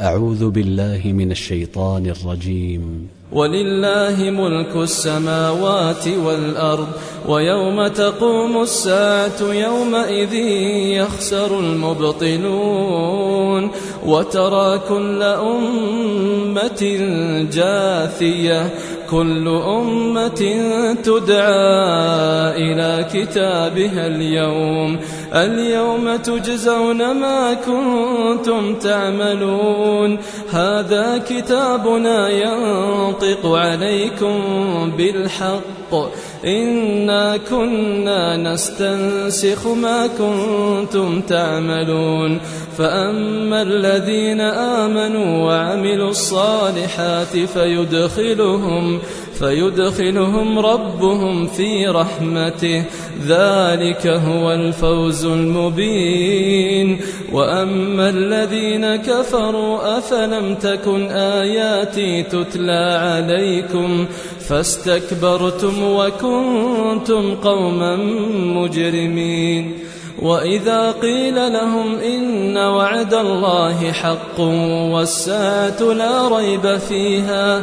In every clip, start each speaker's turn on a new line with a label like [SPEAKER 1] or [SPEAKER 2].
[SPEAKER 1] أعوذ بالله من الشيطان الرجيم.
[SPEAKER 2] ولله ملك السماوات والأرض ويوم تقوم الساعة يومئذ يخسر المبطلون. وترى كل أمة جاثية كل أمة تدعى إلى كتابها اليوم. اليوم تجزون ما كنتم تعملون. هذا كتابنا ينطق عليكم بالحق. إنا كنا نستنسخ ما كنتم تعملون. فأما الذين آمنوا وعملوا الصالحات فيدخلهم فيدخلهم ربهم في رحمته. ذلك هو الفوز المبين. وأما الذين كفروا أفلم تكن آياتي تتلى عليكم فاستكبرتم وكنتم قوما مجرمين وإذا قيل لهم إن وعد الله حق والساعة لا ريب فيها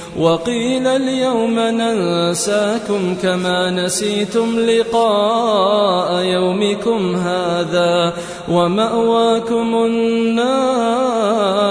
[SPEAKER 2] وقيل اليوم ننساكم كما نسيتم لقاء يومكم هذا ومأواكم النار.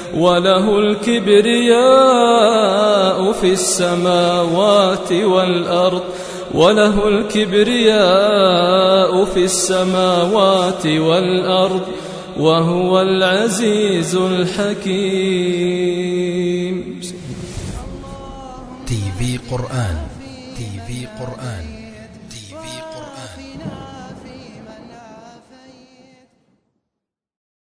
[SPEAKER 2] وله الكبرياء في السماوات والأرض وله الكبرياء في السماوات والأرض وهو العزيز الحكيم.
[SPEAKER 3] تي في قرآن تي في قرآن.